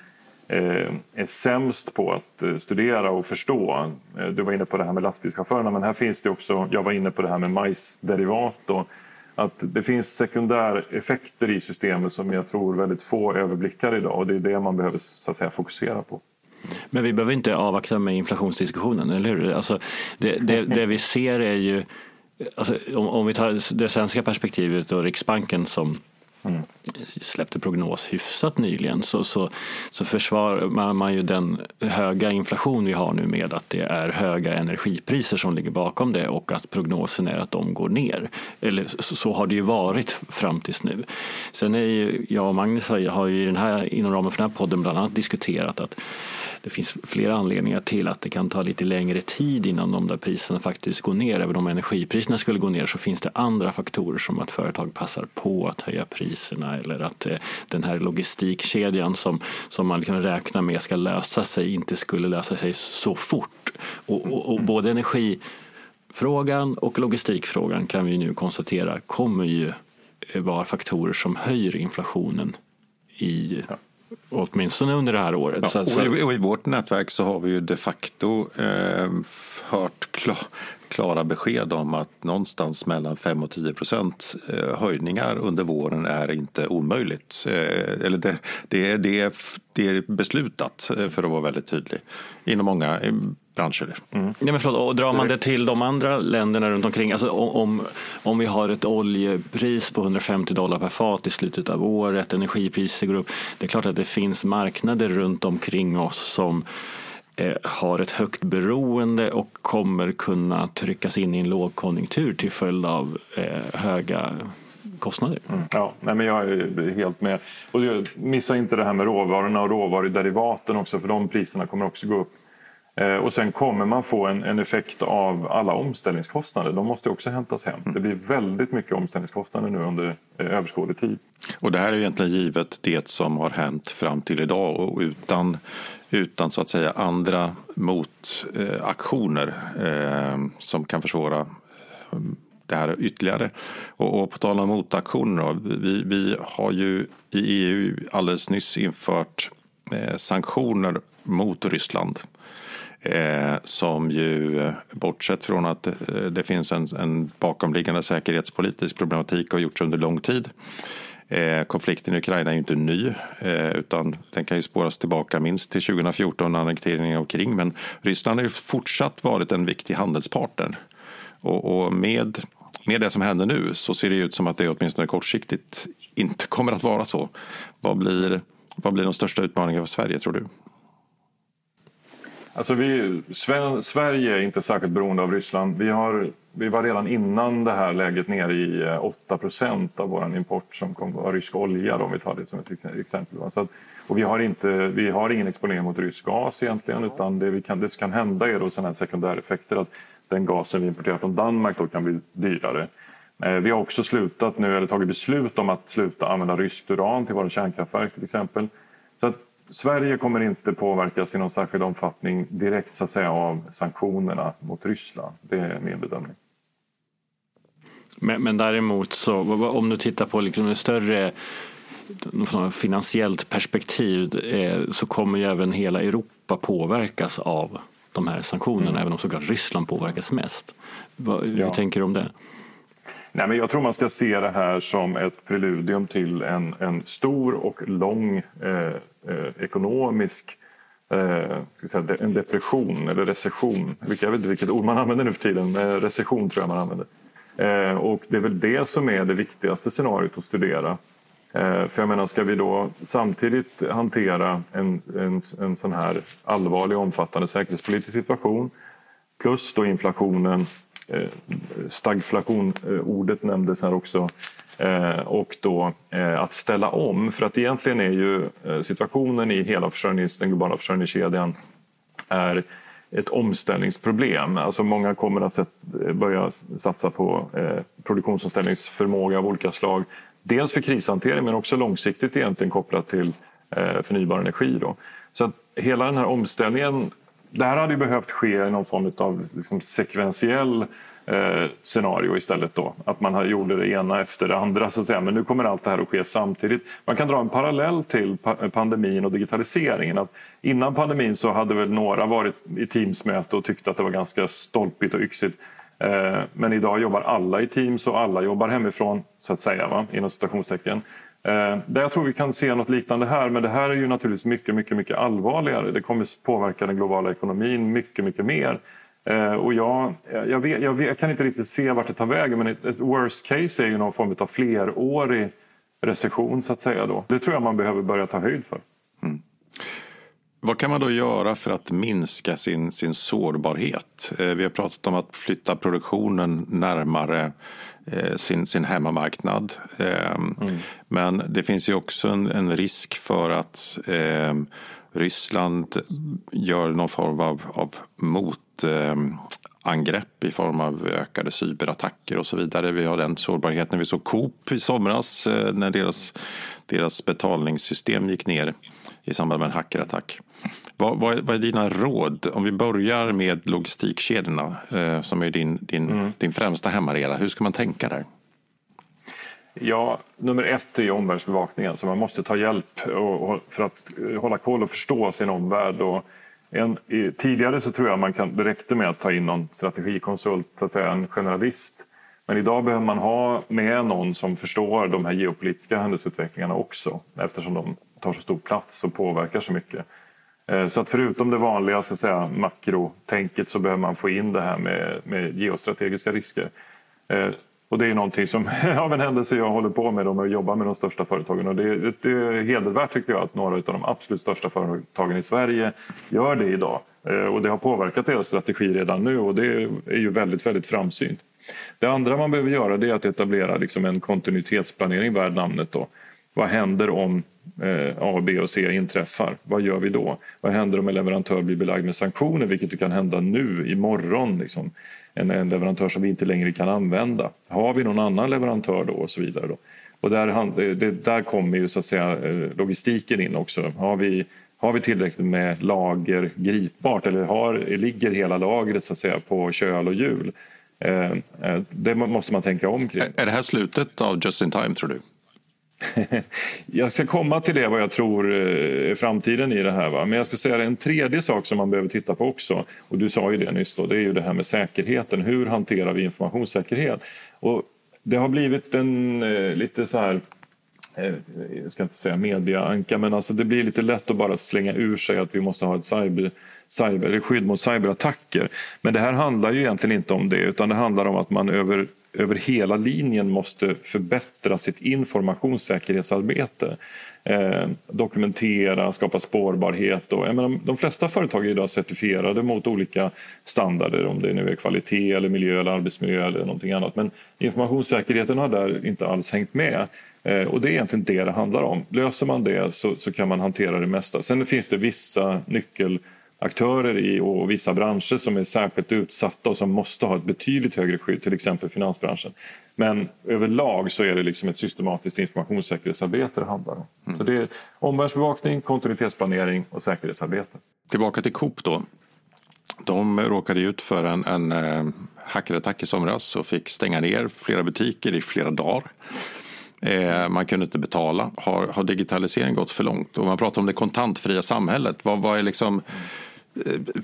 eh, är sämst på att eh, studera och förstå. Eh, du var inne på det här med lastbilschaufförerna, men här finns det också, jag var inne på det här med majsderivat. Och att det finns sekundäreffekter i systemet som jag tror väldigt få överblickar idag och det är det man behöver så att säga, fokusera på. Men vi behöver inte avvakta med inflationsdiskussionen, eller hur? Alltså, det, det, det vi ser är ju, alltså, om, om, vi tar det svenska perspektivet och Riksbanken som mm. släppte prognos hyfsat nyligen så, så, så försvarar man ju den höga inflation vi har nu med att det är höga energipriser som ligger bakom det och att prognosen är att de går ner. Eller så, har det ju varit fram tills nu. Sen är ju jag och Magnus har ju den här, inom ramen för den här podden bland annat diskuterat att det finns flera anledningar till att det kan ta lite längre tid innan de där priserna faktiskt går ner. Även om energipriserna skulle gå ner så finns det andra faktorer som att företag passar på att höja priserna eller att eh, den här logistikkedjan som, som man kan räkna med ska lösa sig inte skulle lösa sig så fort. Och, och, och både energifrågan och logistikfrågan kan vi nu konstatera kommer ju eh, vara faktorer som höjer inflationen i Åtminstone under det här året. Ja, så, och, i, och, i, vårt nätverk så har vi ju de facto eh, hört klar, klara besked om att någonstans mellan 5 och 10 procent eh, höjningar under våren är inte omöjligt. Eh, eller det, det, det, det är beslutat, eh, för att vara väldigt tydlig, inom många branscher. Mm. Ja, men förlåt, och drar man det till de andra länderna runt omkring, alltså om, om vi har ett oljepris på 150 dollar per fat i slutet av året, energipriser går upp, det är klart att det finns marknader runt omkring oss som eh, har ett högt beroende och kommer kunna tryckas in i en lågkonjunktur till följd av eh, höga kostnader. Mm. Ja, nej, men jag är helt med. Och missa inte det här med råvarorna och råvaruderivaten också för de priserna kommer också gå upp. Eh, och sen kommer man få en, en, effekt av alla omställningskostnader. De måste också hämtas hem. Det blir väldigt mycket omställningskostnader nu under eh, överskådlig tid. Och det här är egentligen givet det som har hänt fram till idag och utan, utan så att säga andra motaktioner eh, som kan försvåra eh, det här ytterligare. Och, och på tal om motaktioner, vi, vi har ju i EU alldeles nyss infört eh, sanktioner mot Ryssland. Eh, som ju, bortsett från att eh, det finns en, en bakomliggande säkerhetspolitisk problematik har gjorts under lång tid. Eh, konflikten i Ukraina är ju inte ny, eh, utan den kan ju spåras tillbaka minst till 2014, annekteringen av Krim. Men Ryssland har ju fortsatt varit en viktig handelspartner. Och, och med med det som händer nu så ser det ut som att det åtminstone kortsiktigt inte kommer att vara så. Vad blir, vad blir de största utmaningarna för Sverige tror du? Alltså vi, Sverige är inte särskilt beroende av Ryssland. Vi, har, vi var redan innan det här läget nere i eh, 8 procent av vår import som kom av rysk olja, om vi tar det som ett exempel. Så att, och vi har, inte, vi har ingen exponering mot rysk gas egentligen utan det, vi kan, det som kan hända är då sådana här sekundäreffekter att den gasen vi importerar från Danmark då kan bli dyrare. Eh, vi har också slutat nu, eller tagit beslut om att sluta använda ryskt uran till våra kärnkraftverk till exempel. Sverige kommer inte påverkas i någon särskild omfattning direkt så att säga, av sanktionerna mot Ryssland. Det är min bedömning. Men, men däremot så om du tittar på liksom en större finansiellt perspektiv eh, så kommer ju även hela Europa påverkas av de här sanktionerna, mm. även om såklart Ryssland påverkas mest. Hur ja. tänker du om det? Nej, men jag tror man ska se det här som ett preludium till en, en stor och lång eh, eh, ekonomisk eh, en depression eller recession. Jag vet inte vilket ord man använder nu för tiden. men Recession tror jag man använder. Eh, och det är väl det som är det viktigaste scenariot att studera. Eh, för jag menar, ska vi då samtidigt hantera en, en, en sån här allvarlig och omfattande säkerhetspolitisk situation plus då inflationen, Eh, stagflation, eh, ordet nämndes här också, eh, och då att ställa om. För att egentligen är ju situationen i hela försörjnings, den globala försörjningskedjan är ett omställningsproblem. Alltså många kommer att börja satsa på produktionsomställningsförmåga av olika slag Dels för krishantering men också långsiktigt egentligen kopplat till förnybar energi. Då. Så att hela den här omställningen, det här hade ju behövt ske i någon form av liksom sekventiell eh, scenario istället då. Att man gjorde det ena efter det andra så att säga. Men nu kommer allt det här att ske samtidigt. Man kan dra en parallell till pandemin och digitaliseringen. Att innan pandemin så hade väl några varit i Teamsmöte och tyckt att det var ganska stolpigt och yxigt. Eh, men idag jobbar alla i Teams och alla jobbar hemifrån så att säga, va? inom citationstecken. Eh, där jag tror vi kan se något liknande här, men det här är ju naturligtvis mycket, mycket, mycket allvarligare. Det kommer påverka den globala ekonomin mycket, mycket mer. Eh, och jag, eh, jag, vet, jag, vet, jag, kan inte riktigt se vart det tar vägen, men ett, ett worst case är ju någon form av flerårig recession så att säga. Då. Det tror jag man behöver börja ta höjd för. Mm. Vad kan man då göra för att minska sin, sin sårbarhet? Eh, vi har pratat om att flytta produktionen närmare eh, sin, sin hemmamarknad. Ehm, mm. Men det finns ju också en, en risk för att eh, Ryssland gör någon form av, av motangrepp i form av ökade cyberattacker och så vidare. Vi har den sårbarheten. Vi såg Coop i somras eh, när deras, deras betalningssystem gick ner i samband med en hackerattack. Vad, vad, vad, är dina råd? Om vi börjar med logistikkedjorna eh, som är din, din, mm. din främsta hemmarena. Hur ska man tänka där? Ja, nummer ett är omvärldsbevakningen. Så man måste ta hjälp och, och för att eh, hålla koll och förstå sin omvärld. Och en, tidigare så tror jag man kan, det räckte med att ta in någon strategikonsult, så att säga, en generalist. Men idag behöver man ha med någon som förstår de här geopolitiska händelseutvecklingarna också eftersom de tar så stor plats och påverkar så mycket. Eh, så att förutom det vanliga så att säga, makrotänket så behöver man få in det här med, med geostrategiska risker. Eh, och det är någonting som av en händelse jag håller på med och jobbar med de största företagen. Och det, det är hedervärt tycker jag att några av de absolut största företagen i Sverige gör det idag. Eh, och det har påverkat deras strategi redan nu och det är ju väldigt, väldigt framsynt. Det andra man behöver göra är att etablera liksom en kontinuitetsplanering värd namnet. Då. Vad händer om eh, A, B och C inträffar? Vad gör vi då? Vad händer om en leverantör blir belagd med sanktioner, vilket kan hända nu, imorgon? Liksom. En, en leverantör som vi inte längre kan använda. Har vi någon annan leverantör då och så vidare. Då? Och där, det, där kommer ju så att säga eh, logistiken in också. Har vi, har vi tillräckligt med lager gripbart eller har, ligger hela lagret så att säga på köl och hjul? Eh, eh, det måste man tänka om kring. Är det här slutet av Just in time tror du? jag ska komma till det vad jag tror är framtiden i det här. Va? Men jag ska säga en tredje sak som man behöver titta på också. Och du sa ju det nyss då, det är ju det här med säkerheten. Hur hanterar vi informationssäkerhet? Och det har blivit en lite så här jag ska inte säga mediaanka, men alltså det blir lite lätt att bara slänga ur sig att vi måste ha ett cyber cyber, eller skydd mot cyberattacker. Men det här handlar ju egentligen inte om det utan det handlar om att man över, över hela linjen måste förbättra sitt informationssäkerhetsarbete. Eh, dokumentera, skapa spårbarhet. Och, menar, de flesta företag är idag certifierade mot olika standarder om det nu är kvalitet, eller miljö, eller arbetsmiljö eller någonting annat. Men informationssäkerheten har där inte alls hängt med. Eh, och det är egentligen det det handlar om. Löser man det så, så kan man hantera det mesta. Sen finns det vissa nyckel aktörer i och vissa branscher som är särskilt utsatta och som måste ha ett betydligt högre skydd, till exempel finansbranschen. Men överlag så är det liksom ett systematiskt informationssäkerhetsarbete det handlar om. Mm. Så det är omvärldsbevakning, kontinuitetsplanering och säkerhetsarbete. Tillbaka till Coop då. De råkade ut för en, en eh, hackerattack i somras och fick stänga ner flera butiker i flera dagar. Eh, man kunde inte betala. Har, har digitaliseringen gått för långt? Och man pratar om det kontantfria samhället. Vad, vad är liksom, eh,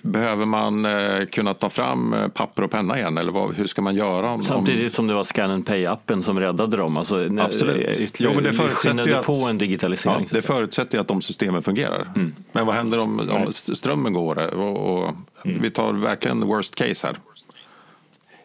Behöver man eh, kunna ta fram papper och penna igen eller vad, hur ska man göra? Om, Samtidigt som det var Scan and Pay-appen som räddade dem. Alltså, Absolut. Jo, men det förutsätter ju att, på en digitalisering. Ja, det förutsätter ju att de systemen fungerar. Mm. Men vad händer om, om strömmen går? Och, och mm. Vi tar verkligen worst case här.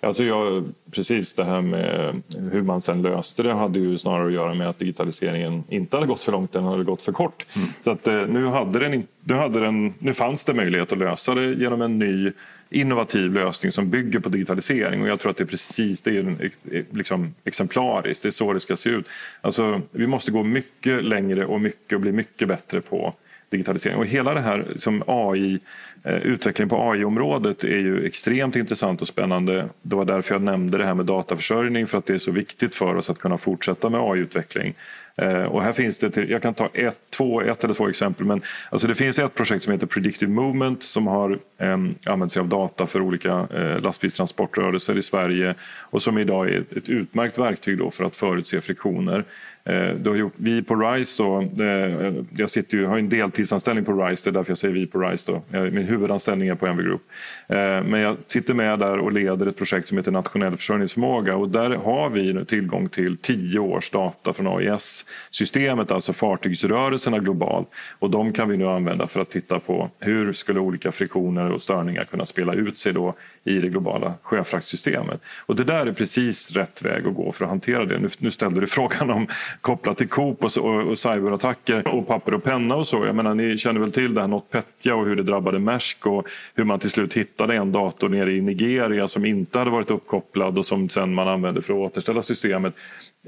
Alltså jag, precis det här med hur man sen löste det hade ju snarare att göra med att digitaliseringen inte hade gått för långt, den hade gått för kort. Mm. Så att, eh, nu, hade den, nu, hade den, nu fanns det möjlighet att lösa det genom en ny innovativ lösning som bygger på digitalisering och jag tror att det är precis det är liksom exemplariskt, det är så det ska se ut. Alltså, vi måste gå mycket längre och mycket och bli mycket bättre på digitalisering. Och hela det här som AI eh, utvecklingen på AI-området är ju extremt intressant och spännande. Det var därför jag nämnde det här med dataförsörjning för att det är så viktigt för oss att kunna fortsätta med AI-utveckling. Eh, och här finns det, jag kan ta ett, två, ett eller två exempel, men alltså det finns ett projekt som heter Predictive Movement som har eh, använt sig av data för olika eh, lastbilstransportrörelser i Sverige och som idag är ett, ett utmärkt verktyg då för att förutse friktioner. Eh, gjort, vi på RISE, då, eh, jag sitter ju, har en deltidsanställning på RISE, det är därför jag säger vi på RISE. Då. Min huvudanställning är på MV Group. Eh, men jag sitter med där och leder ett projekt som heter Nationell försörjningsförmåga och där har vi tillgång till tio års data från AIS-systemet, alltså fartygsrörelserna globalt. Och de kan vi nu använda för att titta på hur skulle olika friktioner och störningar kunna spela ut sig då i det globala sjöfraktsystemet. Och det där är precis rätt väg att gå för att hantera det. Nu, nu ställde du frågan om kopplat till Coop och, och, och cyberattacker och papper och penna och så. Jag menar, ni känner väl till det här NotPetya och hur det drabbade Maersk och hur man till slut hittade en dator nere i Nigeria som inte hade varit uppkopplad och som sen man använde för att återställa systemet.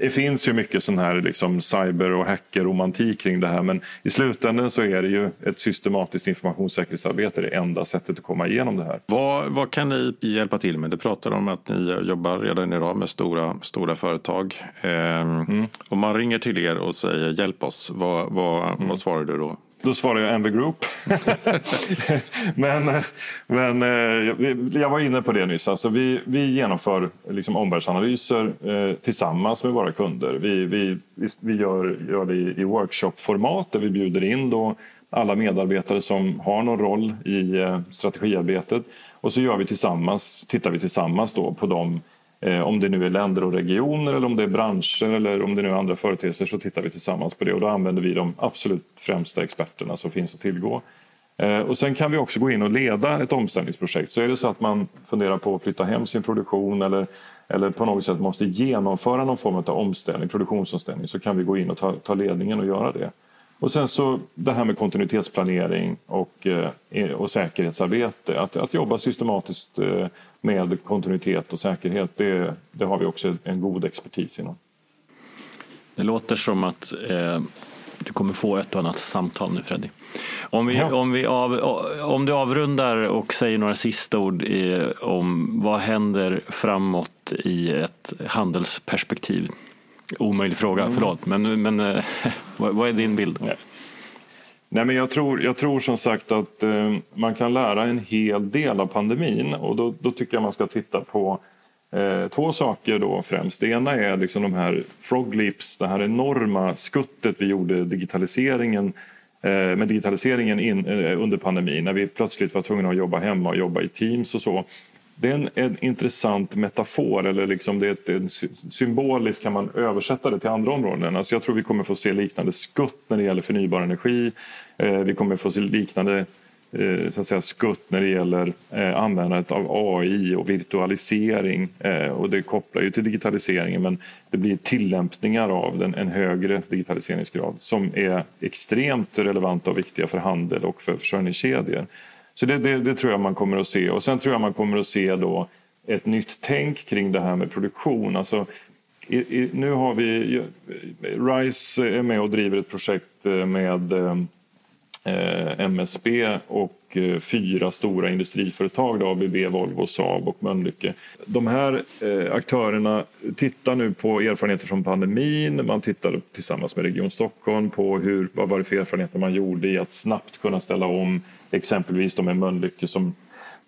Det finns ju mycket sån här liksom cyber och hackerromantik kring det här men i slutändan så är det ju ett systematiskt informationssäkerhetsarbete det enda sättet att komma igenom det här. Vad, vad kan ni hjälpa till med? Du pratar om att ni jobbar redan idag med stora, stora företag. Ehm, mm. Om man ringer till er och säger hjälp oss, vad, vad, mm. vad svarar du då? Då svarar jag MV Group. men men eh, jag var inne på det nyss. Alltså vi, vi genomför liksom omvärldsanalyser eh, tillsammans med våra kunder. Vi, vi, vi gör, gör det i, workshopformat där vi bjuder in då alla medarbetare som har någon roll i eh, strategiarbetet. Och så gör vi tillsammans, tittar vi tillsammans då på de Eh, om det nu är länder och regioner eller om det är branscher eller om det nu är andra företeelser så tittar vi tillsammans på det och då använder vi de absolut främsta experterna som finns att tillgå. Eh, och sen kan vi också gå in och leda ett omställningsprojekt. Så är det så att man funderar på att flytta hem sin produktion eller, eller på något sätt måste genomföra någon form av omställning, produktionsomställning så kan vi gå in och ta, ta ledningen och göra det. Och sen så det här med kontinuitetsplanering och, eh, och säkerhetsarbete. Att, att jobba systematiskt eh, med kontinuitet och säkerhet, det, det har vi också en god expertis inom. Det låter som att eh, du kommer få ett och annat samtal nu Freddy. Om, vi, ja. om, vi av, om du avrundar och säger några sista ord i, om vad händer framåt i ett handelsperspektiv? Omöjlig fråga, mm. förlåt. Men, men eh, vad är din bild? Nej. Nej, men jag, tror, jag tror som sagt att eh, man kan lära en hel del av pandemin och då, då tycker jag man ska titta på eh, två saker då främst. Det ena är liksom de här frog leaps, det här enorma skuttet vi gjorde digitaliseringen eh, med digitaliseringen in, eh, under pandemin när vi plötsligt var tvungna att jobba hemma och jobba i teams och så det är en, en, intressant metafor, eller liksom det är ett, en, symboliskt kan man översätta det till andra områden. Alltså jag tror vi kommer få se liknande skutt när det gäller förnybar energi. Eh, vi kommer få se liknande eh, så att säga, skutt när det gäller eh, användandet av AI och virtualisering. Eh, och det kopplar ju till digitaliseringen men det blir tillämpningar av den, en högre digitaliseringsgrad som är extremt relevanta och viktiga för handel och för försörjningskedjor. Så det, det, det, tror jag man kommer att se. Och sen tror jag man kommer att se då ett nytt tänk kring det här med produktion. Alltså, i, i, nu har vi... RISE är med och driver ett projekt eh, med eh, eh MSB och och eh, fyra stora industriföretag, då, ABB, Volvo, Saab och Mölnlycke. De här eh, aktörerna tittar nu på erfarenheter från pandemin. Man tittar tillsammans med Region Stockholm på hur, vad var det för erfarenheter man gjorde i att snabbt kunna ställa om Exempelvis de med Mölnlycke som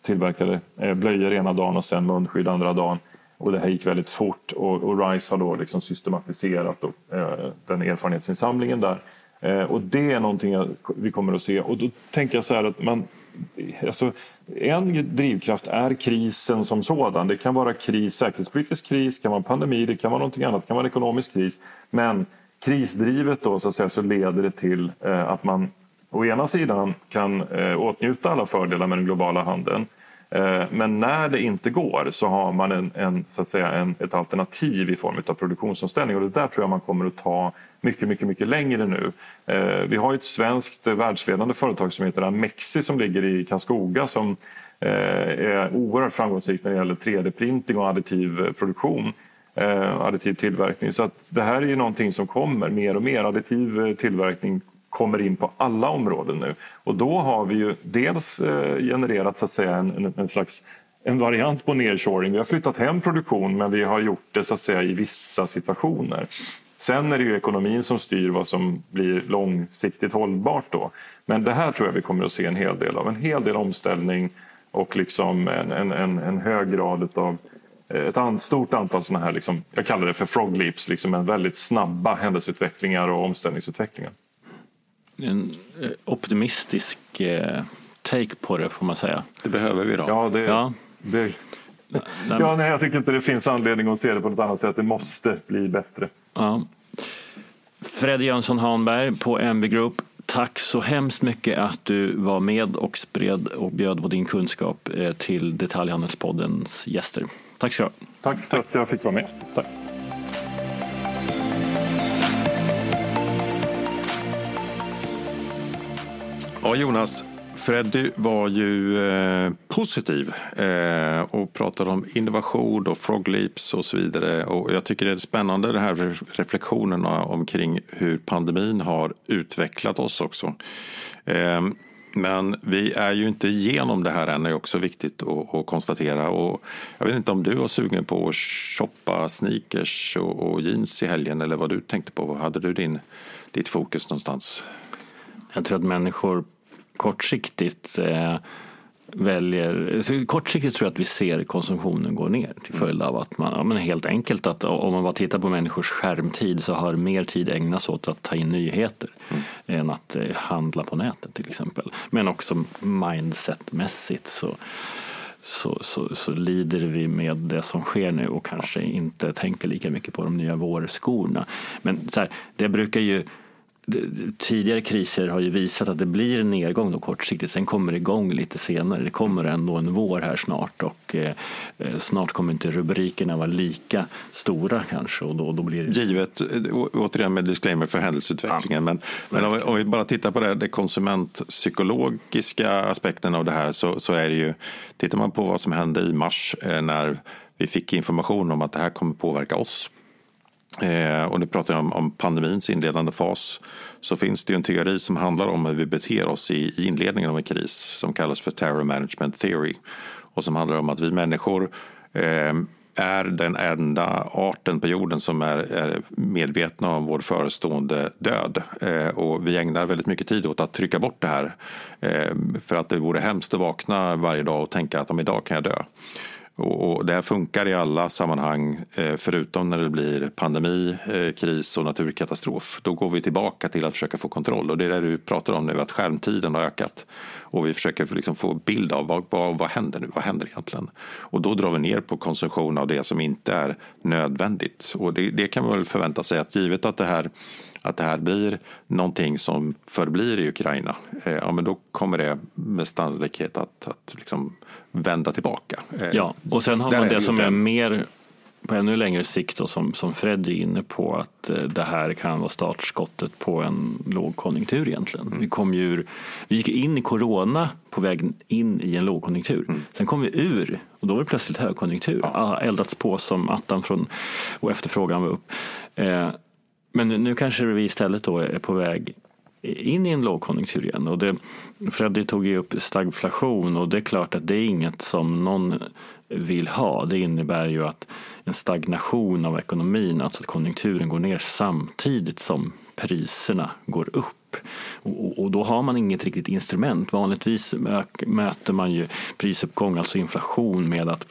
tillverkade eh, blöjor ena dagen och sen munskydd andra dagen. Och det här gick väldigt fort och, och RISE har då liksom systematiserat då, eh, den erfarenhetsinsamlingen där. Eh, och det är någonting vi kommer att se. Och då tänker jag så här att man, alltså, en drivkraft är krisen som sådan. Det kan vara kris, säkerhetspolitisk kris, kan vara pandemi, det kan vara någonting annat, det kan vara en ekonomisk kris. Men krisdrivet då så, att säga, så leder det till eh, att man å ena sidan kan eh, åtnjuta alla fördelar med den globala handeln. Eh, men när det inte går så har man en, en, så att säga, en, ett alternativ i form av produktionsomställning och det där tror jag man kommer att ta mycket, mycket, mycket längre nu. Eh, vi har ett svenskt världsledande företag som heter Amexi som ligger i Karlskoga som eh, är oerhört framgångsrikt när det gäller 3D-printing och additiv produktion eh, additiv tillverkning. Så att det här är ju någonting som kommer mer och mer. Additiv tillverkning kommer in på alla områden nu. Och då har vi ju dels eh, genererat så att säga en, en slags en variant på nearshoring. Vi har flyttat hem produktion men vi har gjort det så att säga i vissa situationer. Sen är det ju ekonomin som styr vad som blir långsiktigt hållbart då. Men det här tror jag vi kommer att se en hel del av. En hel del omställning och liksom en, en, en, en hög grad av eh, ett stort antal sådana här, liksom, jag kallar det för frog leaps, liksom en väldigt snabba händelseutvecklingar och omställningsutvecklingar en eh, optimistisk eh, take på det får man säga. Det behöver vi då. Ja, det, ja. Det, ja, nej, jag tycker inte det finns anledning att se det på något annat sätt. Det måste bli bättre. Ja. Fred Jönsson Hanberg på MB Group. Tack så hemskt mycket att du var med och spred och bjöd på din kunskap eh, till Detaljhandelspoddens gäster. Tack ska du ha. Tack för att jag fick vara med. Tack. Ja, Jonas. Freddy var ju eh, positiv eh, och pratade om innovation och frog leaps och så vidare. Och jag tycker det är spännande, de här reflektionerna omkring hur pandemin har utvecklat oss också. Eh, men vi är ju inte igenom det här än, det är också viktigt att, att, konstatera. Och jag vet inte om du var sugen på att shoppa sneakers och, och jeans i helgen eller vad du tänkte på. Hade du din, ditt fokus någonstans? Jag tror att människor kortsiktigt eh, väljer, kortsiktigt tror jag att vi ser konsumtionen gå ner till följd av att man, ja, men helt enkelt att om man bara tittar på människors skärmtid så har mer tid ägnats åt att ta in nyheter mm. än att eh, handla på nätet till exempel. Men också mindsetmässigt så så, så, så, lider vi med det som sker nu och kanske inte tänker lika mycket på de nya vårskorna. Men så här, det brukar ju tidigare kriser har ju visat att det blir en nedgång då kortsiktigt, sen kommer det igång lite senare. Det kommer ändå en vår här snart och eh, eh snart kommer inte rubrikerna vara lika stora kanske. Och då, då blir det... Givet, eh, återigen med disclaimer för händelseutvecklingen, ja, men, men om, vi, om, vi, bara tittar på det, det konsumentpsykologiska aspekten av det här så, så är det ju, tittar man på vad som hände i mars eh, när vi fick information om att det här kommer påverka oss Eh, och nu pratar jag om, om, pandemins inledande fas. Så finns det ju en teori som handlar om hur vi beter oss i, i inledningen av en kris som kallas för terror management theory. Och som handlar om att vi människor eh, är den enda arten på jorden som är, är medvetna om vår förestående död. Eh, och vi ägnar väldigt mycket tid åt att trycka bort det här. Eh, för att det vore hemskt att vakna varje dag och tänka att om idag kan jag dö. Och, det här funkar i alla sammanhang eh, förutom när det blir pandemi, eh, kris och naturkatastrof. Då går vi tillbaka till att försöka få kontroll och det är det du pratar om nu, att skärmtiden har ökat. Och vi försöker liksom få bild av vad, vad, vad händer nu, vad händer egentligen? Och då drar vi ner på konsumtion av det som inte är nödvändigt. Och det, det kan man väl förvänta sig att givet att det här att det här blir någonting som förblir i Ukraina, eh, ja, men då kommer det med sannolikhet att, att liksom vända tillbaka. Eh, ja, och sen har man det som är mer på ännu längre sikt och som, som Fred är inne på att eh, det här kan vara startskottet på en lågkonjunktur egentligen. Mm. Vi, kom ju vi gick in i corona på väg in i en lågkonjunktur. Mm. Sen kom vi ur och då var det plötsligt högkonjunktur. Ja. Eldats på som attan från, och efterfrågan var upp. Eh, men nu kanske vi istället då är på väg in i en lågkonjunktur igen. Och det, Freddy tog ju upp stagflation och det är klart att det är inget som någon vill ha. Det innebär ju att en stagnation av ekonomin, alltså att konjunkturen går ner samtidigt som priserna går upp. Och, och, då har man inget riktigt instrument. Vanligtvis möter man ju prisuppgång, alltså inflation, med att,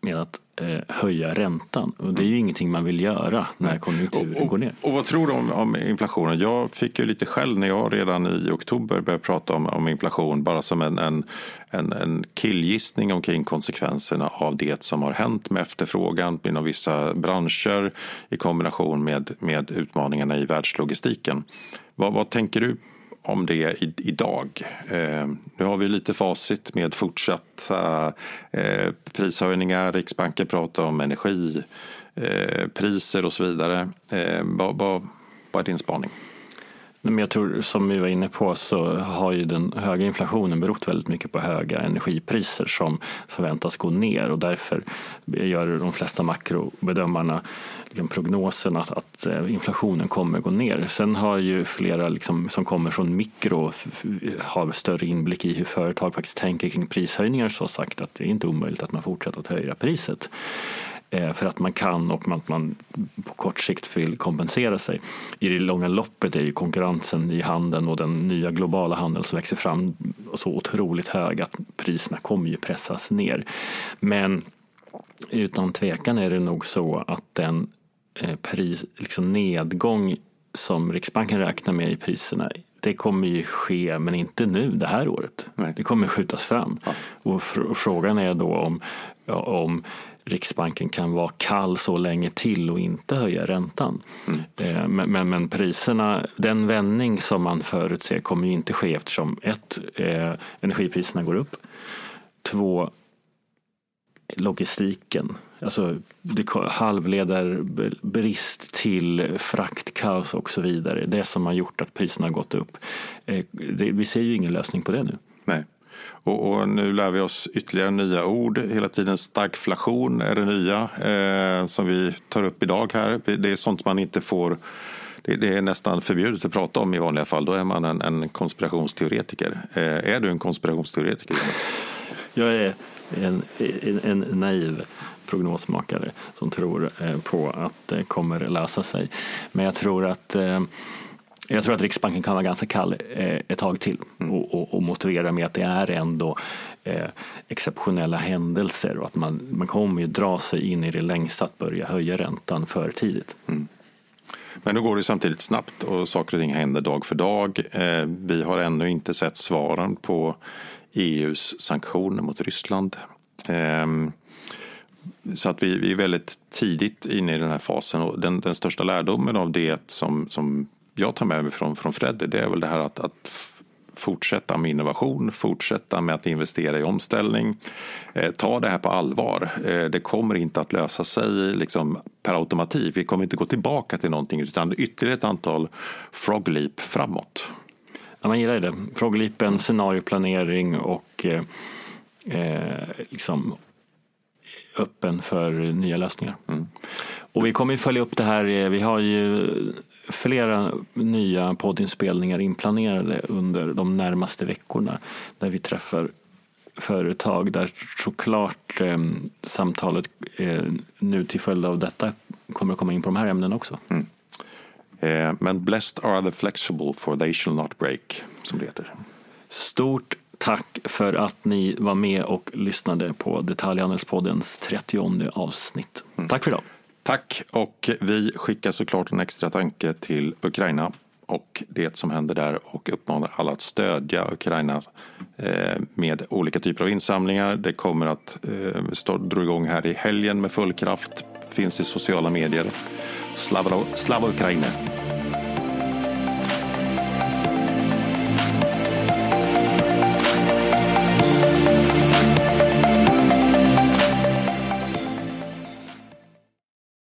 med att eh, höja räntan. Och det är ju mm. ingenting man vill göra när konjunkturen och, och, går ner. Och vad tror du om, om, inflationen? Jag fick ju lite skäll när jag redan i oktober började prata om, om inflation bara som en, en, en, en killgissning omkring konsekvenserna av det som har hänt med efterfrågan inom vissa branscher i kombination med, med utmaningarna i världslogistiken. Vad, vad tänker du om det i, idag. Eh, nu har vi lite facit med fortsatta eh, prishöjningar. Riksbanken pratar om energipriser eh, och så vidare. Eh, vad, vad, vad är din spaning? Men jag tror, som vi var inne på, så har ju den höga inflationen berott väldigt mycket på höga energipriser som förväntas gå ner och därför gör de flesta makrobedömarna liksom prognosen att, att eh, inflationen kommer gå ner. Sen har ju flera liksom, som kommer från mikro har större inblick i hur företag faktiskt tänker kring prishöjningar så sagt att det är inte omöjligt att man fortsätter att höja priset. Eh, för att man kan och att man på kort sikt vill kompensera sig. I det långa loppet är ju konkurrensen i handeln och den nya globala handeln som växer fram så otroligt hög att priserna kommer ju pressas ner. Men utan tvekan är det nog så att den eh, pris, liksom nedgång som Riksbanken räknar med i priserna det kommer ju ske, men inte nu det här året. Nej. Det kommer skjutas fram. Ja. Och fr frågan är då om, om Riksbanken kan vara kall så länge till och inte höja räntan. Mm. Men, men, men, priserna, den vändning som man förutser kommer ju inte ske eftersom ett, eh, energipriserna går upp. Två, logistiken. Alltså halvledarbrist till fraktkaos och så vidare. Det som har gjort att priserna har gått upp. Eh, det, vi ser ju ingen lösning på det nu. Och, och, nu lär vi oss ytterligare nya ord. Hela tiden stagflation är det nya eh, som vi tar upp idag här. Det är sånt man inte får det, det, är nästan förbjudet att prata om i vanliga fall. Då är man en, en konspirationsteoretiker. Eh, är du en konspirationsteoretiker? Jag är en, en, en naiv prognosmakare som tror eh, på att det kommer lösa sig. Men jag tror att eh, jag tror att Riksbanken kan vara ganska kall eh, ett tag till mm. och, och, och, motivera med att det är ändå eh, exceptionella händelser och att man, man kommer ju dra sig in i det längsta att börja höja räntan för tidigt. Mm. Men nu går det samtidigt snabbt och saker och ting händer dag för dag. Eh, vi har ännu inte sett svaren på EUs sanktioner mot Ryssland. Ehm, så att vi, vi är väldigt tidigt inne i den här fasen och den, den största lärdomen av det som, som jag tar med mig från, från Freddy det är väl det här att, att fortsätta med innovation, fortsätta med att investera i omställning. Eh, ta det här på allvar. Eh, det kommer inte att lösa sig liksom, per automatik. Vi kommer inte gå tillbaka till någonting utan ytterligare ett antal frog leap framåt. Ja, man gillar det. Frogleapen, scenarioplanering och eh, eh, liksom öppen för nya lösningar. Mm. Och vi kommer ju följa upp det här. Vi har ju flera nya poddinspelningar inplanerade under de närmaste veckorna där vi träffar företag där såklart eh, samtalet eh, nu till följd av detta kommer att komma in på de här ämnena också. Mm. Eh, men blessed are the flexible for they shall not break, som det heter. Stort tack för att ni var med och lyssnade på Detaljhandelspoddens 30 avsnitt. Mm. Tack för idag. Tack och vi skickar såklart en extra tanke till Ukraina och det som händer där och uppmanar alla att stödja Ukraina eh, med olika typer av insamlingar. Det kommer att eh, dra igång här i helgen med full kraft, finns i sociala medier. Slava, Slava Ukraina!